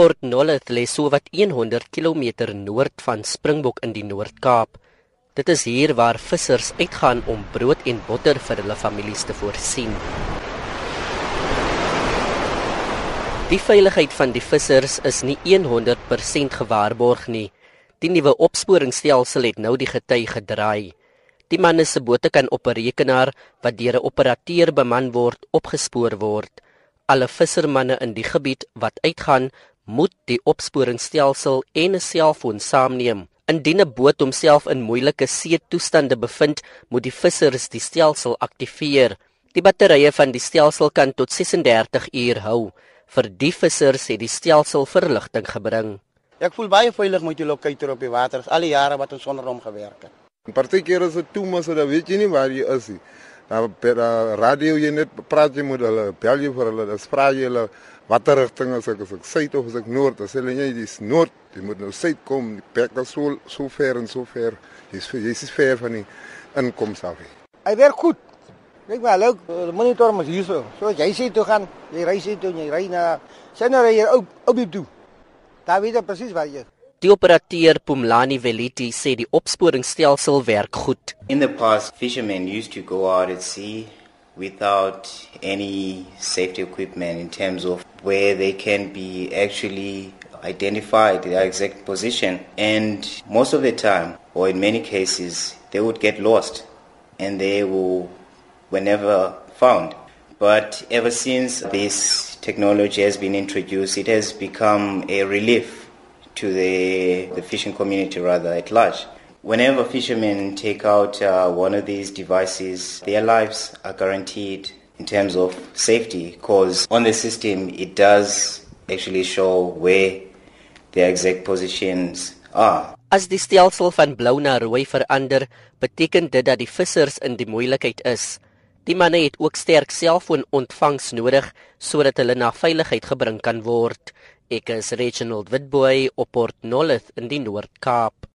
Port Nolloth lê sowat 100 km noord van Springbok in die Noord-Kaap. Dit is hier waar vissers uitgaan om brood en botter vir hulle families te voorsien. Die veiligheid van die vissers is nie 100% gewaarborg nie. Die nuwe opsporingsstelsel het nou die gety gedraai. Die manne se bote kan op 'n rekenaar wat deur 'n operateur beman word, opgespoor word. Alle vissermanne in die gebied wat uitgaan, moet die opsporingsstelsel en 'n selfoon saamneem. Indien 'n boot homself in moeilike see-toestande bevind, moet die vissers die stelsel aktiveer. Die batterye van die stelsel kan tot 36 uur hou. Vir die vissers het die stelsel verligting gebring. Ek voel baie veilig met die locator op die water. Al die jare wat ons sonder hom gewerk het. Partykeer is dit toe maar so dat weet jy nie waar jy is nie. Per radio jy net praat jy met hulle, bel jy vir hulle, dan vra jy hulle watter rigting is ek as ek suid of as ek noord? As hulle net dis noord jy moet nou suid kom die pek is so so ver en so ver jy's jy's is ver van die inkomste af hy werk goed. Kyk maar leuk die monitor moet hier so so jy sê toe gaan jy ry sê toe jy ry na sien nou jy op op die toe. Daar weet jy presies waar jy Die operateur Pumlani Veliti sê die opsporingsstelsel werk goed. In the past fishermen used to go out at sea without any safety equipment in terms of where they can be actually identified their exact position. And most of the time or in many cases they would get lost and they will were never found. But ever since this technology has been introduced it has become a relief to the the fishing community rather at large whenever fishermen take out uh, one of these devices their lives are guaranteed in terms of safety because on the system it does actually show where their exact positions are. As die stelsel van blou na rooi verander, beteken dit dat die vissers in die moeilikheid is. Die manne het ook sterk selfoon-ontvangs nodig sodat hulle na veiligheid gebring kan word. Ek is Reginald Witboy op Port Nolloth in die Noord-Kaap.